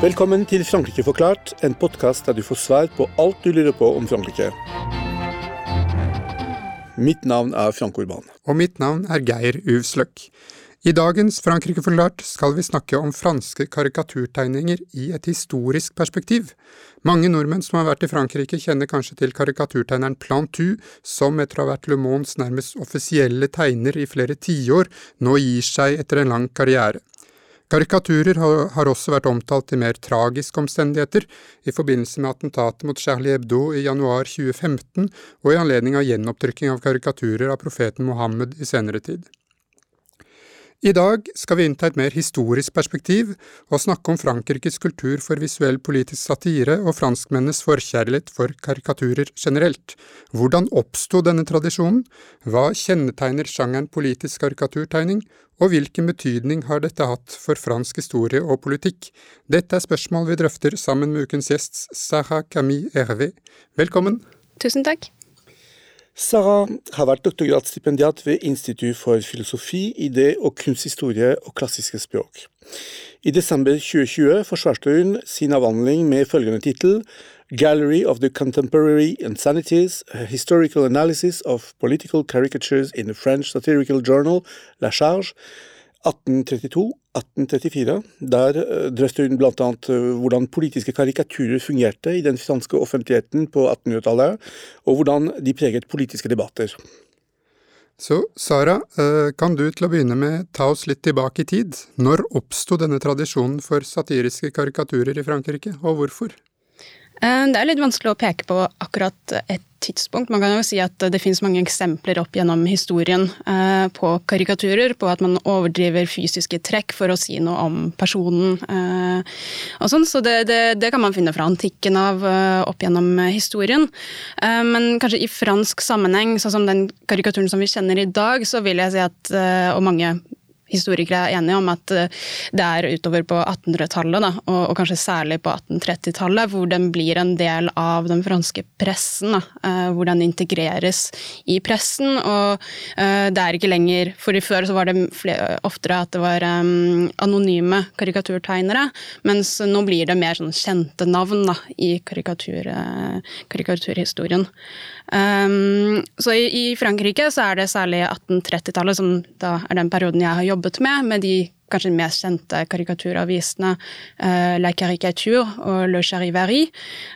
Velkommen til Frankrike forklart, en podkast der du får svar på alt du lurer på om Frankrike. Mitt navn er Frank Urban. Og mitt navn er Geir Uvsløk. I dagens Frankrike forklart skal vi snakke om franske karikaturtegninger i et historisk perspektiv. Mange nordmenn som har vært i Frankrike kjenner kanskje til karikaturtegneren Plantu, som etter å ha vært Le Mons nærmest offisielle tegner i flere tiår, nå gir seg etter en lang karriere. Karikaturer har også vært omtalt i mer tragiske omstendigheter, i forbindelse med attentatet mot Charlie Hebdo i januar 2015 og i anledning av gjenopptrykking av karikaturer av profeten Mohammed i senere tid. I dag skal vi innta et mer historisk perspektiv og snakke om Frankrikes kultur for visuell politisk satire og franskmennenes forkjærlighet for karikaturer generelt. Hvordan oppsto denne tradisjonen, hva kjennetegner sjangeren politisk karikaturtegning, og hvilken betydning har dette hatt for fransk historie og politikk? Dette er spørsmål vi drøfter sammen med ukens gjest Sarah Camille Hervé. Velkommen! Tusen takk. Sara har vært doktorgradsstipendiat ved Institutt for filosofi, idé og kunsthistorie og klassiske språk. I desember 2020 forsvarte hun sin avhandling med følgende tittel Gallery of the Contemporary Insanities, Historical Analysis of Political Caricatures in the French Satirical Journal, La Charge, 1832-1834. Der drøste hun bl.a. Hvordan politiske karikaturer fungerte i den franske offentligheten på 1800-tallet, og hvordan de preget politiske debatter. Så Sara, eh, kan du til å begynne med ta oss litt tilbake i tid? Når oppsto denne tradisjonen for satiriske karikaturer i Frankrike, og hvorfor? Det er litt vanskelig å peke på akkurat et tidspunkt. Man kan jo si at det finnes mange eksempler opp gjennom historien eh, på karikaturer, på at man overdriver fysiske trekk for å si noe om personen. Eh, og sånn, Så det, det, det, kan man finne fra antikken av eh, opp gjennom historien. Eh, men kanskje i fransk sammenheng, sånn som den karikaturen som vi kjenner i dag, så vil jeg si at, eh, og mange historikere er enige om at eh, det er utover på 1800-tallet, og, og, kanskje særlig på 1830-tallet, hvor den blir en del av den franske pressen. Da, eh, hvor den integreres i pressen. Og uh, det er ikke lenger For før så var det flere, oftere at det var um, anonyme karikaturtegnere, mens nå blir det mer sånn kjente navn da, i karikatur, karikaturhistorien. Um, så i, i, Frankrike så er det særlig 1830-tallet som da er den perioden jeg har jobbet med, med de kanskje mest kjente karikaturavisene uh, La Caricature og Le Charivari,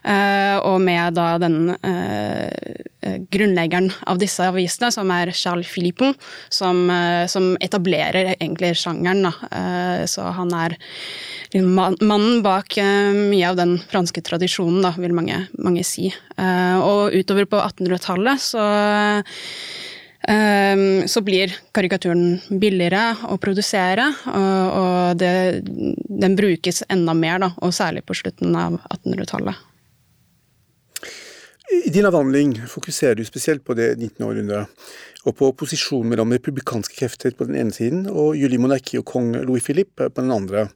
uh, og med da den uh, grunnleggeren av disse avisene, som er Charles Philippon, som, som etablerer egentlig sjangeren. Så han er mannen bak mye av den franske tradisjonen, da, vil mange, mange si. og utover på 1800-tallet så så blir karikaturen billigere å produsere, og det, den brukes enda mer, da, og særlig på slutten av 1800-tallet. I din avhandling fokuserer du spesielt på det 19. århundre, og på posisjonen mellom republikanske krefter på den ene siden og Julie Monarki og kong Louis Philippe på den andre.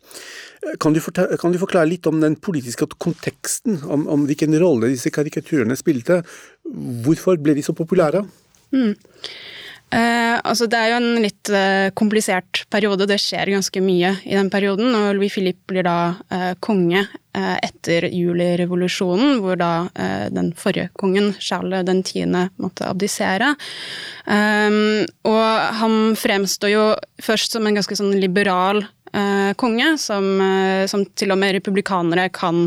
Kan du, kan du, forklare litt om den politiske konteksten, om, om hvilken rolle disse karikaturene spilte? Hvorfor ble de så populære? Mm. Eh, altså det er jo en litt eh, komplisert periode, det skjer ganske mye i den perioden. og Louis Philippe blir da eh, konge eh, etter julirevolusjonen, hvor da eh, den forrige kongen, Charles den tiende, måtte abdisere. Eh, og han fremstår jo først som en ganske sånn liberal konge, som, som til og med republikanere kan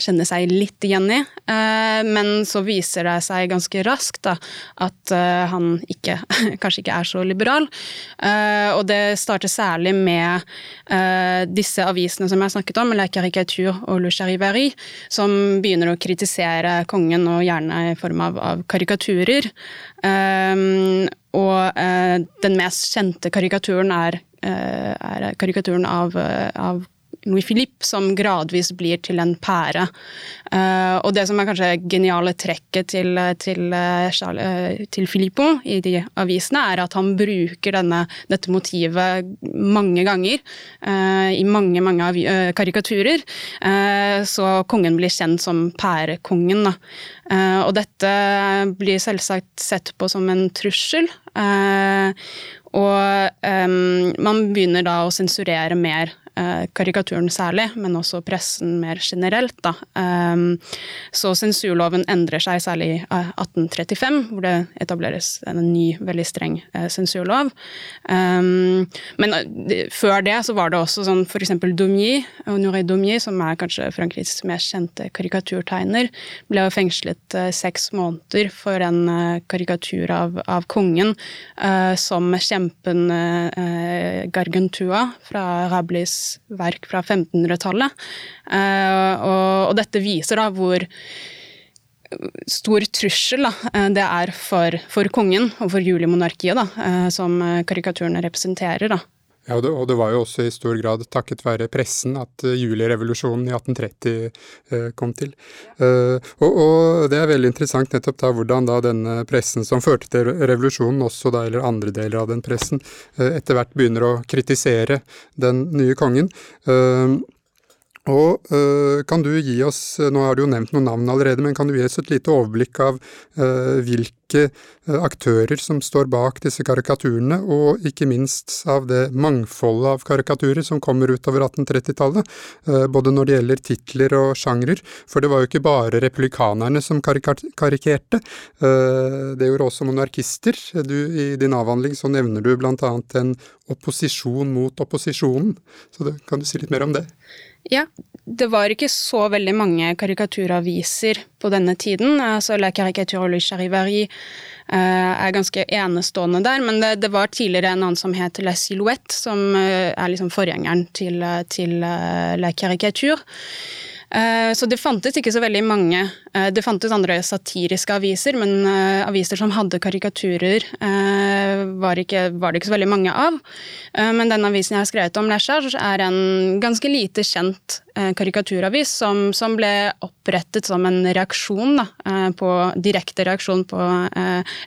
kjenne seg litt igjen i. Eh, men så viser det seg ganske raskt da, at eh, han ikke, kanskje ikke er så liberal. Eh, og det starter særlig med disse avisene som jeg snakket om, La Caricature og Le Charivari, som begynner å kritisere kongen, og gjerne i form av, av karikaturer. Og den mest kjente karikaturen er, er karikaturen av, av Louis Philippe, som gradvis blir til en pære. Uh, og det som er kanskje geniale trekket til, til, uh, til Filippo i de avisene, er at han bruker denne, dette motivet mange ganger i mange, mange karikaturer. så kongen blir kjent som pærekongen. Da. og dette blir selvsagt sett på som en trussel. og man begynner da å sensurere mer Eh, karikaturen særlig, men også pressen mer generelt. Da. Ehm, så sensurloven endrer seg særlig i 1835, hvor det etableres en ny, veldig streng eh, sensurlov. Ehm, men eh, før det så var det også sånn f.eks. Daumier, Honoré Daumier, som er kanskje Frankrikes mest kjente karikaturtegner, ble fengslet seks måneder for en karikatur av, av kongen som kjempen Gargantua fra Rablis verk fra 1500-tallet. Eh, og, dette viser da hvor stor trussel da, eh, det er for, for kongen og for julemonarkiet, da, eh, som karikaturene representerer. da. Ja, og det, og det, var jo også i stor grad takket være pressen at uh, julirevolusjonen i 1830 uh, kom til. Uh, og, og, det er veldig interessant nettopp da hvordan da denne pressen som førte til revolusjonen, også da, eller andre deler av den pressen, etter hvert begynner å kritisere den nye kongen. Og kan du gi oss, nå har du jo nevnt noen navn allerede, men kan du gi oss et lite overblikk av hvilke hvilke eh, aktører som står bak disse karikaturene, og ikke minst av det mangfoldet av karikaturer som kommer utover 1830-tallet, eh, både når det gjelder titler og sjangrer, for det var jo ikke bare republikanerne som karikerte, eh, det gjorde også monarkister. Du, I din avhandling så nevner du blant annet en opposisjon mot opposisjonen, så det, kan du si litt mer om det? Ja, det var ikke så veldig mange karikaturaviser på denne tiden. altså La Caricature Le Charivari uh, er ganske enestående der, men det, det, var tidligere en annen som het La Silhouette, som uh, er liksom forgjengeren til, til uh, La Caricature. Eh, så det fantes ikke så veldig mange. Eh, det fantes andre satiriske aviser, men eh, aviser som hadde karikaturer, var, ikke, var det ikke så veldig mange av. Men den avisen jeg har skrevet om, Lecharge, er en ganske lite kjent karikaturavis som, som ble opprettet som en reaksjon, da, på, direkte reaksjon på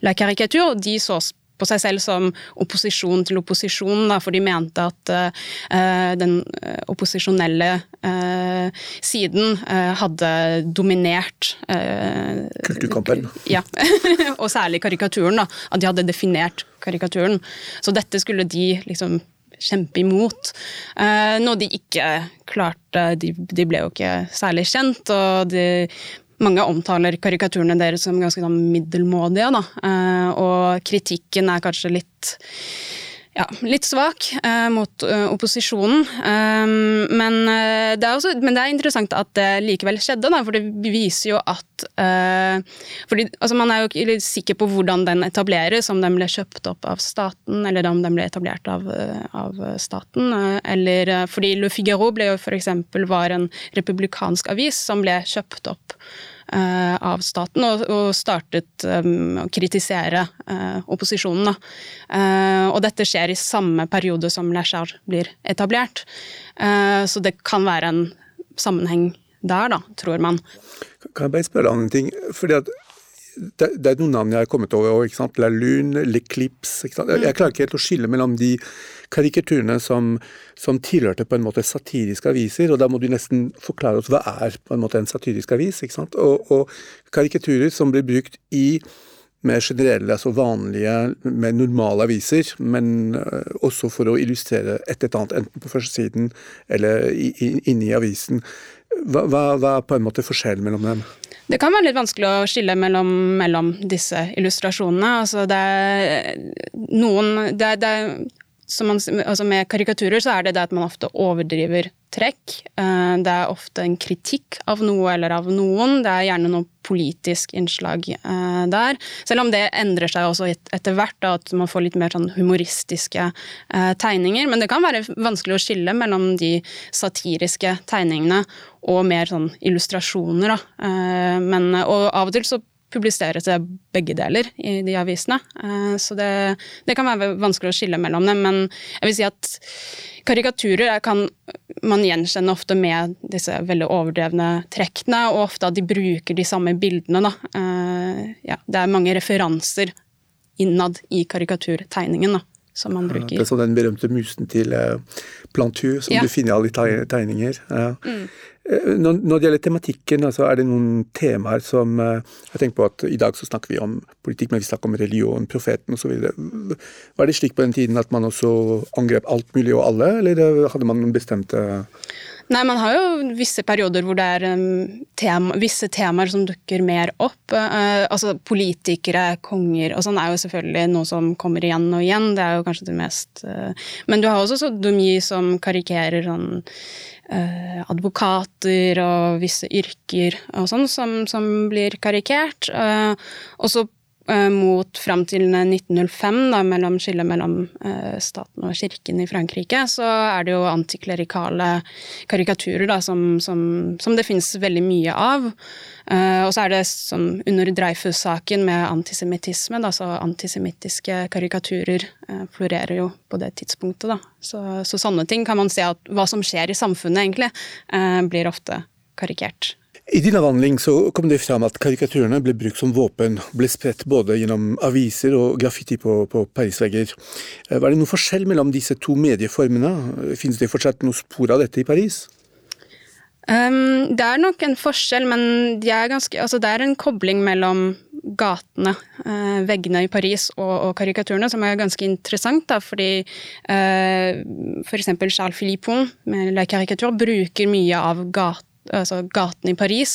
La Caricature. De så på seg selv som opposisjon til opposisjon, da, for de mente at uh, den eh, opposisjonelle uh, siden uh, hadde dominert Kulturkampen. Ja, og særlig karikaturen. da, At de hadde definert karikaturen. Så dette skulle de liksom kjempe imot. noe de ikke klarte. De, de, ble jo ikke særlig kjent, og de mange omtaler karikaturene deres som ganske middelmådige, da. Eh, og kritikken er kanskje litt ja, litt svak eh, mot ø, opposisjonen. Um, men, uh, det også, men, det er interessant at det likevel skjedde, da, for det viser jo at uh, fordi, altså Man er jo ikke sikker på hvordan den etableres, om den ble kjøpt opp av staten, eller om den ble etablert av, av staten. eller fordi Le Figaro ble jo for eksempel, var en republikansk avis som ble kjøpt opp Eh, av staten, og, startet um, å kritisere uh, opposisjonen. Og dette skjer i samme periode som Lashar blir etablert. Så det kan være en sammenheng der, da, tror man. Kan jeg bare spørre om en ting? Fordi at det, det, er noen navn jeg har kommet over. ikke sant? La Lune, L'Eclipse. Jeg, jeg klarer ikke helt å skille mellom de karikaturene som, som, tilhørte på en måte satiriske aviser, og da må du nesten forklare oss hva er på en måte en satirisk avis. ikke sant? Og, og karikaturer som blir brukt i mer generelle, altså vanlige, mer normale aviser, men uh, også for å illustrere et eller annet, enten på førstesiden eller inni avisen. Hva, hva, er på en måte forskjellen mellom dem? Det kan være litt vanskelig å skille mellom, mellom disse illustrasjonene. Altså det er noen det, det, man, altså Med karikaturer så er det det at man ofte overdriver trekk. Eh, det er ofte en kritikk av noe eller av noen. Det er gjerne noe politisk innslag eh, der. Selv om det endrer seg også etter hvert, at man får litt mer sånn humoristiske eh, tegninger. Men det kan være vanskelig å skille mellom de satiriske tegningene og mer sånn illustrasjoner. Men, og av og til så publiseres det begge deler i de avisene. Så det, det, kan være vanskelig å skille mellom dem, men jeg vil si at karikaturer kan man gjenkjenne ofte med disse veldig overdrevne trekkene, og ofte at de bruker de samme bildene. Ja, det er mange referanser innad i karikaturtegningen. da som man bruker. Det er sånn den berømte musen til Plantur som ja. du finner i alle tegninger. Ja. Mm. Eh, når det gjelder tematikken, altså er det noen temaer som eh, Jeg tenker på at i dag så snakker vi om politikk, men vi snakker om religion, profeten osv. Var det slik på den tiden at man også angrep alt mulig og alle, eller hadde man noen bestemte Nei, man har jo visse perioder hvor det er um, tema, visse temaer som dukker mer opp. Uh, altså politikere, konger og sånn er jo selvfølgelig noe som kommer igjen og igjen. Det er jo kanskje det mest uh, Men du har også sodomi som karikerer sånn uh, advokater og visse yrker og sånn som, som blir karikert. og så mot fram til 1905, da, mellom skillet mellom eh, staten og kirken i Frankrike, så er det jo antiklerikale karikaturer da, som, som, som det finnes veldig mye av. Og så er det som under Dreyfus-saken med antisemittisme, da, så antisemittiske karikaturer florerer jo på det tidspunktet. Da. Så, så, sånne ting kan man se at hva som skjer i samfunnet, egentlig, blir ofte karikert. I din avhandling så kom det fram at karikaturene ble brukt som våpen, ble spredt både gjennom aviser og graffiti på, på Paris-vegger. Eh, var det noen forskjell mellom disse to medieformene? Finnes det fortsatt noe spor av dette i Paris? Um, det er nok en forskjell, men de er ganske, altså det er en kobling mellom gatene, uh, veggene i Paris og, og, karikaturene, som er ganske interessant. Da, fordi uh, f.eks. Charles Philippon med La Caricature bruker mye av gatene altså gatene i Paris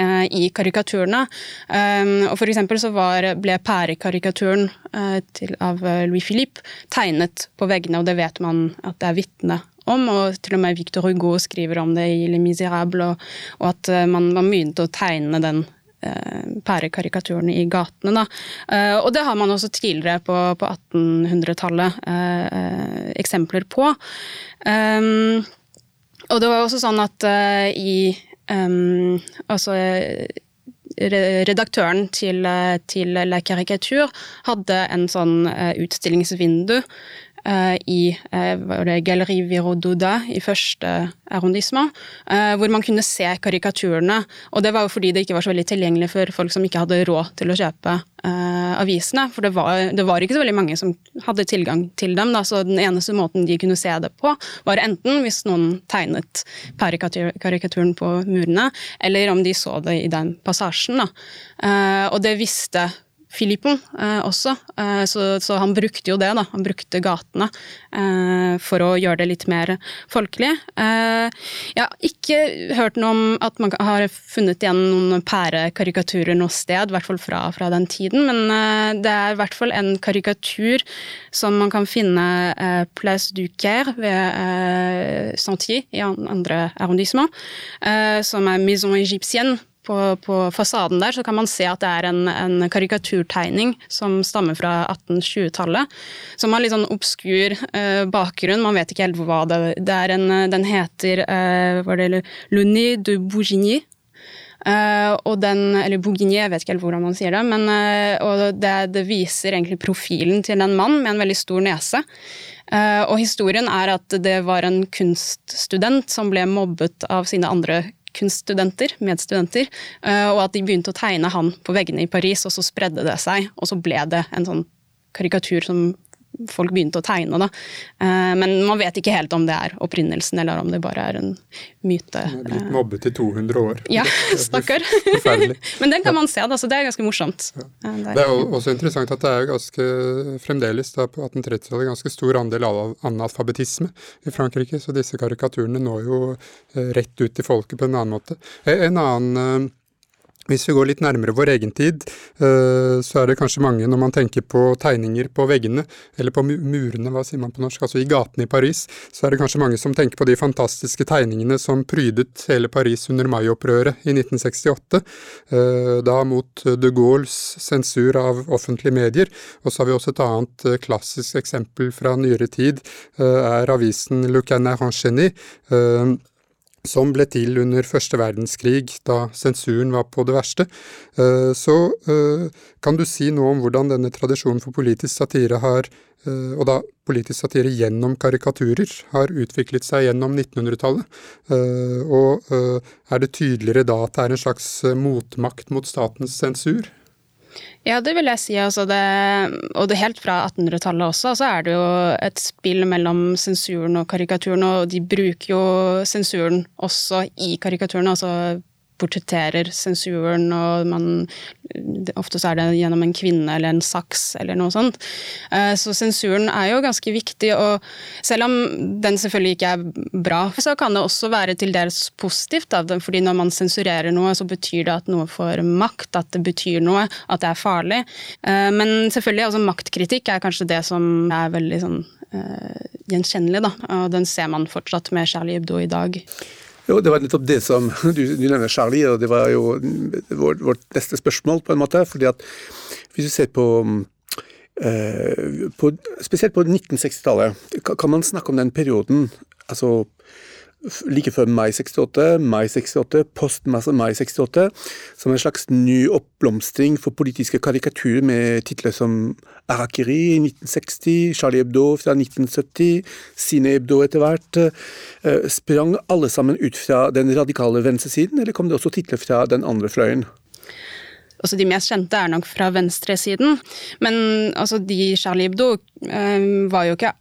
eh, i karikaturene. Um, og for eksempel så var, ble pærekarikaturen eh, av eh, Louis Philippe tegnet på veggene, og det vet man at det er vitne om, og til og med Victor Hugo skriver om det i Le Miserable, og, og at uh, man, man, begynte å tegne den uh, pærekarikaturen i gatene. Da. Uh, og det har man også tidligere på, på 1800-tallet eksempler på. Um, og det var også sånn at uh, i um, Altså redaktøren til, eh, til La Caricature hadde en sånn utstillingsvindu i uh, Galleri Virododa i første arrondissement, uh, hvor man kunne se karikaturene. Og det var jo fordi det ikke var så veldig tilgjengelig for folk som ikke hadde råd til å kjøpe avisene. For det var, det var, ikke så veldig mange som hadde tilgang til dem. Da, så den eneste måten de kunne se det på, var enten hvis noen tegnet karikaturen på murene, eller om de så det i den passasjen. Da. og det visste Filippon eh, også, eh, så, så, han brukte jo det, da. Han brukte gatene eh, for å gjøre det litt mer folkelig. Eh, jeg har ikke hørt noe om at man har funnet igjen noen pærekarikaturer noe sted, i hvert fall fra, fra den tiden, men eh, det er i hvert fall en karikatur som man kan finne eh, Place du Caire ved Sentier i andre arrondissement, som er Maison Égyptienne på, på, fasaden der, så kan man se at det er en, en karikaturtegning som stammer fra 1820-tallet. Som har litt sånn obskur eh, bakgrunn, man vet ikke helt hva det, det er. En, den heter eh, var det Luni de Bourgigny. Uh, og den, eller Bourguigny, jeg vet ikke helt hvordan man sier det, men uh, det, det, viser egentlig profilen til en mann med en veldig stor nese. Uh, og historien er at det var en kunststudent som ble mobbet av sine andre kunststudenter, medstudenter, eh, og at de begynte å tegne han på veggene i Paris, og så spredde det seg, og så ble det en sånn karikatur som folk begynte å tegne. Da. Eh, men man vet ikke helt om det er opprinnelsen, eller om det bare er en myte. Blitt mobbet i 200 år. Ja, stakkar. Men den kan man se, da, så det er ganske morsomt. Ja. Det er også interessant at det er ganske fremdeles da, på 1830-tallet ganske stor andel av analfabetisme i Frankrike, så disse karikaturene når jo eh, rett ut til folket på en annen måte. En annen hvis vi går litt nærmere vår egen tid, eh, så er det kanskje mange, når man tenker på tegninger på veggene, eller på murene, hva sier man på norsk, altså i gatene i Paris, så er det kanskje mange som tenker på de fantastiske tegningene som prydet hele Paris under maiopprøret i 1968, eh, da mot de Gaulles sensur av offentlige medier. Og så har vi også et annet eh, klassisk eksempel fra nyere tid, er avisen Le Canard Enchaîné som ble til under første verdenskrig, da sensuren var på det verste. Eh, så eh, kan du si noe om hvordan denne tradisjonen for politisk satire har, eh, og da politisk satire gjennom karikaturer, har utviklet seg gjennom 1900-tallet? Og er det tydeligere da at det er en slags motmakt mot statens sensur? Ja, det vil jeg si. Altså det, og det helt fra 1800-tallet også, så er det jo et spill mellom sensuren og karikaturen, og de bruker jo sensuren også i karikaturen. altså portretterer sensuren, og man Ofte så er det gjennom en kvinne eller en saks eller noe sånt. Eh, så sensuren er jo ganske viktig, og selv om den selvfølgelig ikke er bra, så kan det også være til dels positivt. Da, fordi når man sensurerer noe, så betyr det at noe får makt, at det betyr noe, at det er farlig. Eh, men selvfølgelig, altså maktkritikk er kanskje det som er veldig sånn uh, gjenkjennelig, da. Og den ser man fortsatt med Charlie Hebdo i dag. Jo, det var nettopp det som Du, du nevner Charlie, og det var jo vårt, vårt neste spørsmål, på en måte. fordi at hvis du ser på, eh, på Spesielt på 1960-tallet, kan man snakke om den perioden altså like før mai 68, mai 68, post mai 68, som en slags ny oppblomstring for politiske karikaturer med titler som Arakiri i 1960, Charlie Hebdo fra 1970, Sine Hebdo etter hvert. Eh, sprang alle sammen ut fra den radikale venstresiden, eller kom det også titler fra den andre fløyen? Altså De mest kjente er nok fra venstresiden, men altså de Charlie Hebdo øh, var jo ikke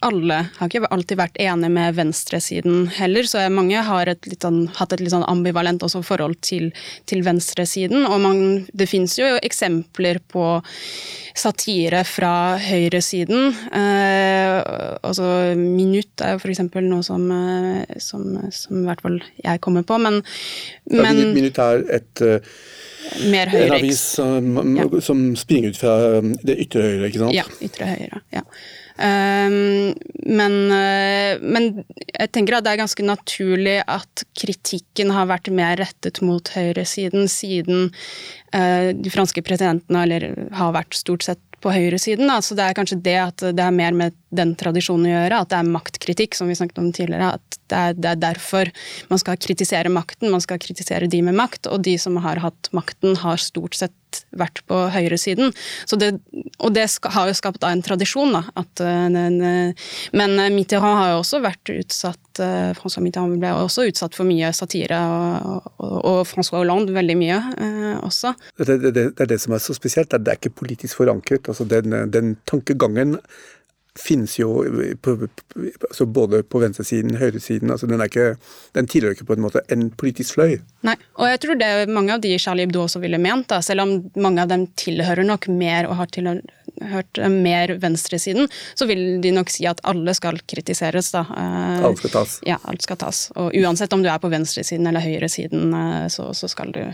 alle har ikke alltid vært enige med venstresiden heller, så mange har et sånn, hatt et litt sånn ambivalent forhold til, til venstresiden. Og man, det fins jo eksempler på satire fra høyresiden. Eh, altså Minutt er jo f.eks. noe som, eh, som, som, i hvert fall jeg kommer på, men, men Minutt er et uh, mer En avis som, ja. som, springer ut fra det ytre høyre, ikke sant? Ja, ytre høyre. ja. Ehm, men, eh, men, jeg tenker at det er ganske naturlig at kritikken har vært mer rettet mot høyresiden, siden eh, de franske presidentene eller, har vært stort sett på høyresiden. Så det er kanskje det at det er mer med den tradisjonen å gjøre, at det er maktkritikk, som vi snakket om tidligere. At det er, det er, derfor man skal kritisere makten, man skal kritisere de med makt, og de som har hatt makten, har stort sett vært på høyresiden. Det, og det har jo skapt en tradisjon, da. At, uh, men Mitterrand har jo også vært utsatt uh, François Mitterrand ble også utsatt for mye satire, og, og, og François Hollande veldig mye eh, også. Det, det, det, er det som er så spesielt, at det er ikke politisk forankret. altså Den, den tankegangen finnes jo på, altså både på venstresiden høyresiden. altså Den, ikke, den tilhører ikke på en måte en politisk fløy. Nei, og jeg tror det er mange av de Charlie Hebdo også ville ment, da, selv om mange av dem tilhører nok mer og har tilhørt mer venstresiden, så vil de nok si at alle skal kritiseres. da. Eh, alt skal tas. Ja, alt skal tas. Og uansett om du er på venstresiden eller høyresiden, eh, så, så skal du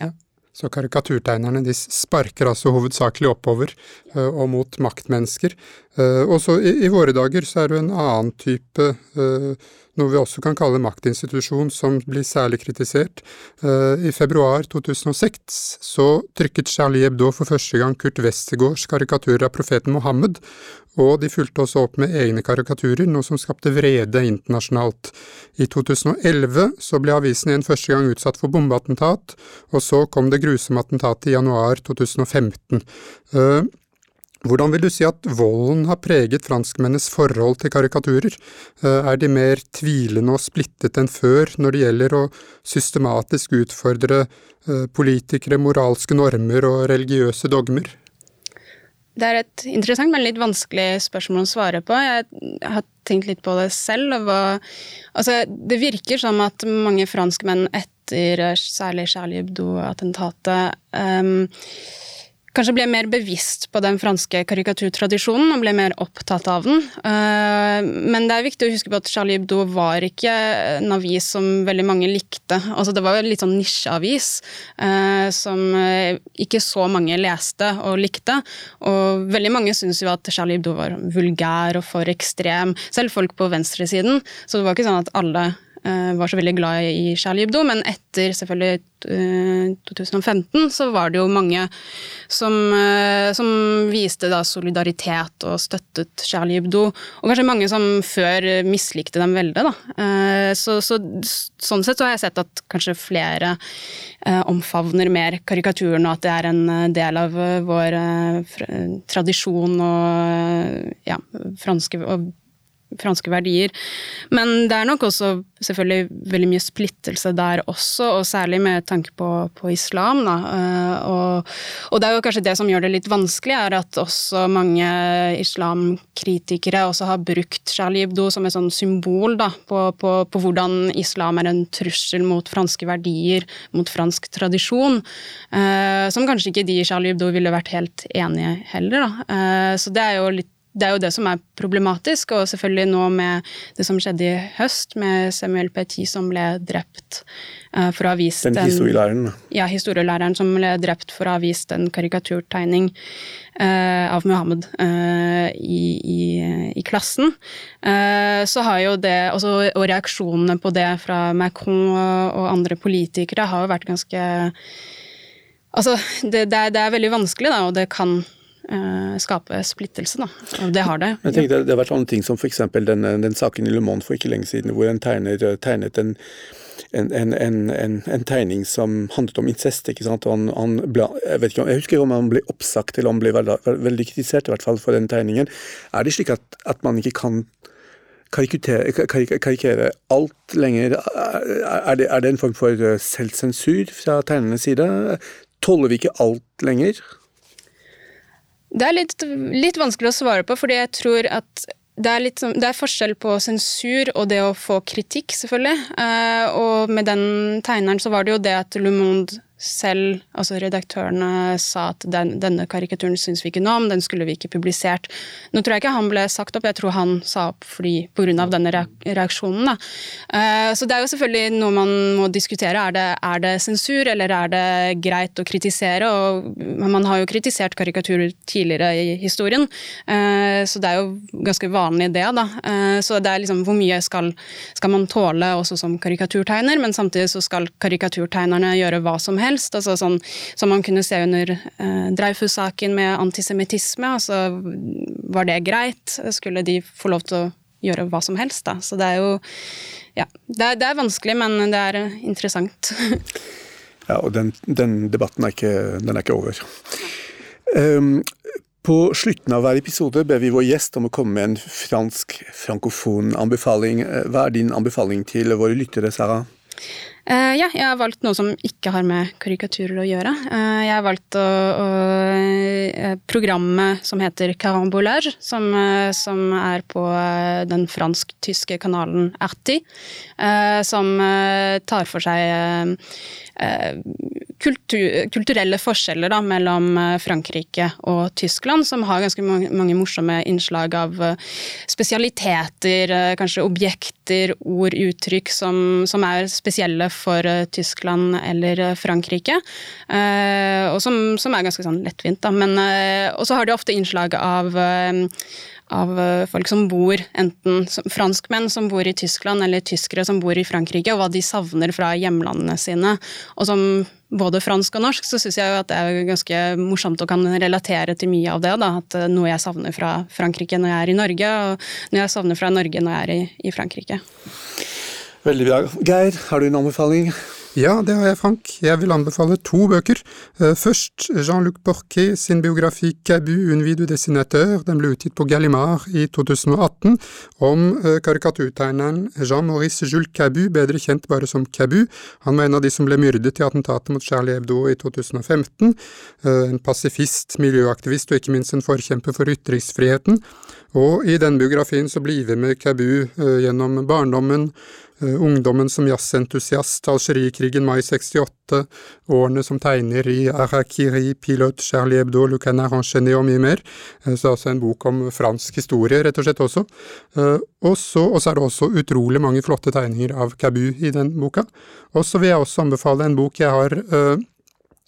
ja. Så karikaturtegnerne de sparker altså hovedsakelig oppover og mot maktmennesker. Uh, og så i, i, våre dager så er det en annen type uh, noe vi også kan kalle maktinstitusjon, som blir særlig kritisert. I februar 2006 så trykket Charlie Hebdo for første gang Kurt Westergaards karikaturer av profeten Mohammed, og de fulgte også opp med egne karikaturer, noe som skapte vrede internasjonalt. I 2011 så ble avisen igjen første gang utsatt for bombeattentat, og så kom det grusomme attentatet i januar 2015. Hvordan vil du si at volden har preget franskmennenes forhold til karikaturer? Uh, er de mer tvilende og splittet enn før når det gjelder å systematisk utfordre uh, politikere, moralske normer og religiøse dogmer? Det er et interessant, men litt vanskelig spørsmål å svare på. Jeg har tenkt litt på det selv. Altså, det virker som at mange franskmenn etter særlig Charlie Hebdo-attentatet um, kanskje ble mer bevisst på den franske karikaturtradisjonen og ble mer opptatt av den. Eh, men det er viktig å huske på at Charlie Hebdo var ikke en avis som veldig mange likte. Altså det var jo litt sånn nisjeavis eh, som eh, ikke så mange leste og likte. Og veldig mange syntes jo at Charlie Hebdo var vulgær og for ekstrem, selv folk på venstresiden. Så det var ikke sånn at alle var så veldig glad i Charlie Hebdo, men etter selvfølgelig 2015 så var det jo mange som, som viste da solidaritet og støttet Charlie Hebdo, og kanskje mange som før mislikte dem veldig, da. Så, så, sånn sett så har jeg sett at kanskje flere omfavner mer karikaturen, og at det er en del av vår tradisjon og ja, franske og franske verdier. Men det er nok også selvfølgelig veldig mye splittelse der også, og særlig med tanke på, på islam. Da. Eh, og, og, det er jo kanskje det som gjør det litt vanskelig, er at også mange islamkritikere også har brukt Charlie Hebdo som et sånn symbol da, på, på, på, hvordan islam er en trussel mot franske verdier, mot fransk tradisjon. Uh, som kanskje ikke de i Charlie Hebdo ville vært helt enige heller. Da. Uh, så det er jo litt det er jo det som er problematisk, og selvfølgelig nå med det som skjedde i høst, med Samuel Petit som ble drept uh, for å ha vist Den historielæreren? Ja, historielæreren som ble drept for å ha vist en karikaturtegning uh, av Muhammed uh, i, i, i, klassen. så har jo det, også, Og reaksjonene på det fra Macron og, andre politikere har jo vært ganske Altså, det, det, er, det er veldig vanskelig, da, og det kan skape splittelse, da. Det har det. Jeg tenker det, har vært sånne ting som f.eks. Den, den saken i Le Monde for ikke lenge siden, hvor en tegner tegnet en en, en, en, en, tegning som handlet om incest. ikke sant? Han, han ble, jeg, vet ikke, jeg husker om han ble oppsagt eller om han ble veldig, veldig kritisert i hvert fall for den tegningen. Er det slik at, at man ikke kan karikere alt lenger? Er det, er det en form for selvsensur fra tegnernes side? Tåler vi ikke alt lenger? Det er litt, litt, vanskelig å svare på, fordi jeg tror at det er, litt, det er, forskjell på sensur og det å få kritikk, selvfølgelig. Eh, og med den tegneren så var det jo det at Le Monde selv, altså redaktørene, sa at den, denne karikaturen syns vi ikke noe om, den skulle vi ikke publisert. Nå tror jeg ikke han ble sagt opp, jeg tror han sa opp fordi av denne reaksjonen. Da. Uh, så det er jo selvfølgelig noe man må diskutere. Er det, er det, sensur, eller er det greit å kritisere? Og man har jo kritisert karikaturer tidligere i historien, uh, så det er jo ganske vanlig det. da. Uh, så det er liksom hvor mye skal, skal man tåle også som karikaturtegner, men samtidig så skal karikaturtegnerne gjøre hva som helst helst. Altså sånn, som man kunne se under eh, Dreyfus-saken med antisemittisme. Altså, var det greit? Skulle de få lov til å gjøre hva som helst, da? Så det er jo Ja. Det er, det er vanskelig, men det er interessant. ja, og den, den debatten er ikke, den er ikke over. Um, på slutten av hver episode ber vi vår gjest om å komme med en fransk frankofon anbefaling. Hva er din anbefaling til våre lyttere, Sara? Uh, ja, jeg har valgt noe som ikke har med karikaturer å gjøre. Uh, jeg har valgt å, å, uh, programmet som heter Carambolage, som, som er på den fransk-tyske kanalen RT, som tar for seg kultur, kulturelle forskjeller da, mellom eh, Frankrike og Tyskland, som har ganske mange, mange morsomme innslag av eh, spesialiteter, eh, kanskje objekter, ord, uttrykk som, som er spesielle for Tyskland eller Frankrike. og som, som er ganske sånn lettvint, da. Men, og så har de ofte innslag av av folk som bor, enten franskmenn som bor i Tyskland, eller tyskere som bor i Frankrike, og hva de savner fra hjemlandene sine. Og som både fransk og norsk, så syns jeg jo at det er ganske morsomt å kan relatere til mye av det. Da. At eh, noe jeg savner fra Frankrike når jeg er i Norge, og noe jeg savner fra Norge når jeg er i, i Frankrike. Veldig bra. Geir, har du en anbefaling? Ja, det har jeg, Frank. Jeg vil anbefale to bøker. Eh, først Jean-Luc Borquet sin biografi Cabu, un video dessinateur. Den ble utgitt på Gallimard i 2018, om eh, karikaturtegneren Jean-Maurice Jules Cabu, bedre kjent bare som Cabu. Han var en av de som ble myrdet i attentatet mot Charlie Hebdo i 2015. Eh, en pasifist, miljøaktivist og ikke minst en forkjemper for ytringsfriheten. Og i den biografien så blir vi med Cabu gjennom barndommen, ungdommen som jazzentusiast, Algerikrigen mai 68, årene som tegner i Arakiri, Pilot, Charlie Hebdo, Le Canard Enchaîné og mye mer. Eh, så altså en bok om fransk historie, rett og slett også. Eh, og så er det også utrolig mange flotte tegninger av Cabu i den boka. Og så vil jeg også anbefale en bok jeg har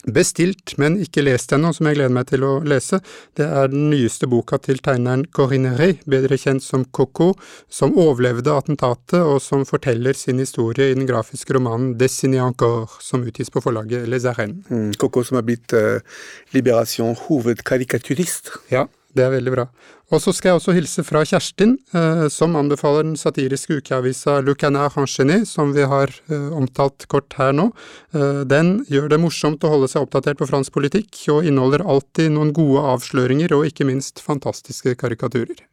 bestilt, men ikke lest ennå, som jeg gleder meg til å lese. Det er den nyeste boka til tegneren Corinne Rey, bedre kjent som Coco, som overlevde attentatet, og som forteller sin historie i den grafiske romanen Dessiné encore, som utgis på forlaget Les Arènes. Mm, Coco som er blitt uh, Liberation hovedkarikaturist. Ja, det er veldig bra. Og så skal jeg også hilse fra Kjerstin, eh, som anbefaler den satiriske ukeavisa Le Canard Enchaîné, som vi har eh, omtalt kort her nå. Eh, den gjør det morsomt å holde seg oppdatert på fransk politikk, og inneholder alltid noen gode avsløringer og ikke minst fantastiske karikaturer.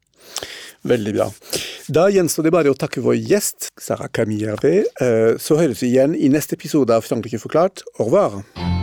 Veldig bra. Da gjenstår det bare å takke vår gjest, Sarah Camille Hervé. Eh, så høres vi igjen i neste episode av Frankrike forklart. Au revoir!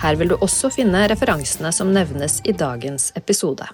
Her vil du også finne referansene som nevnes i dagens episode.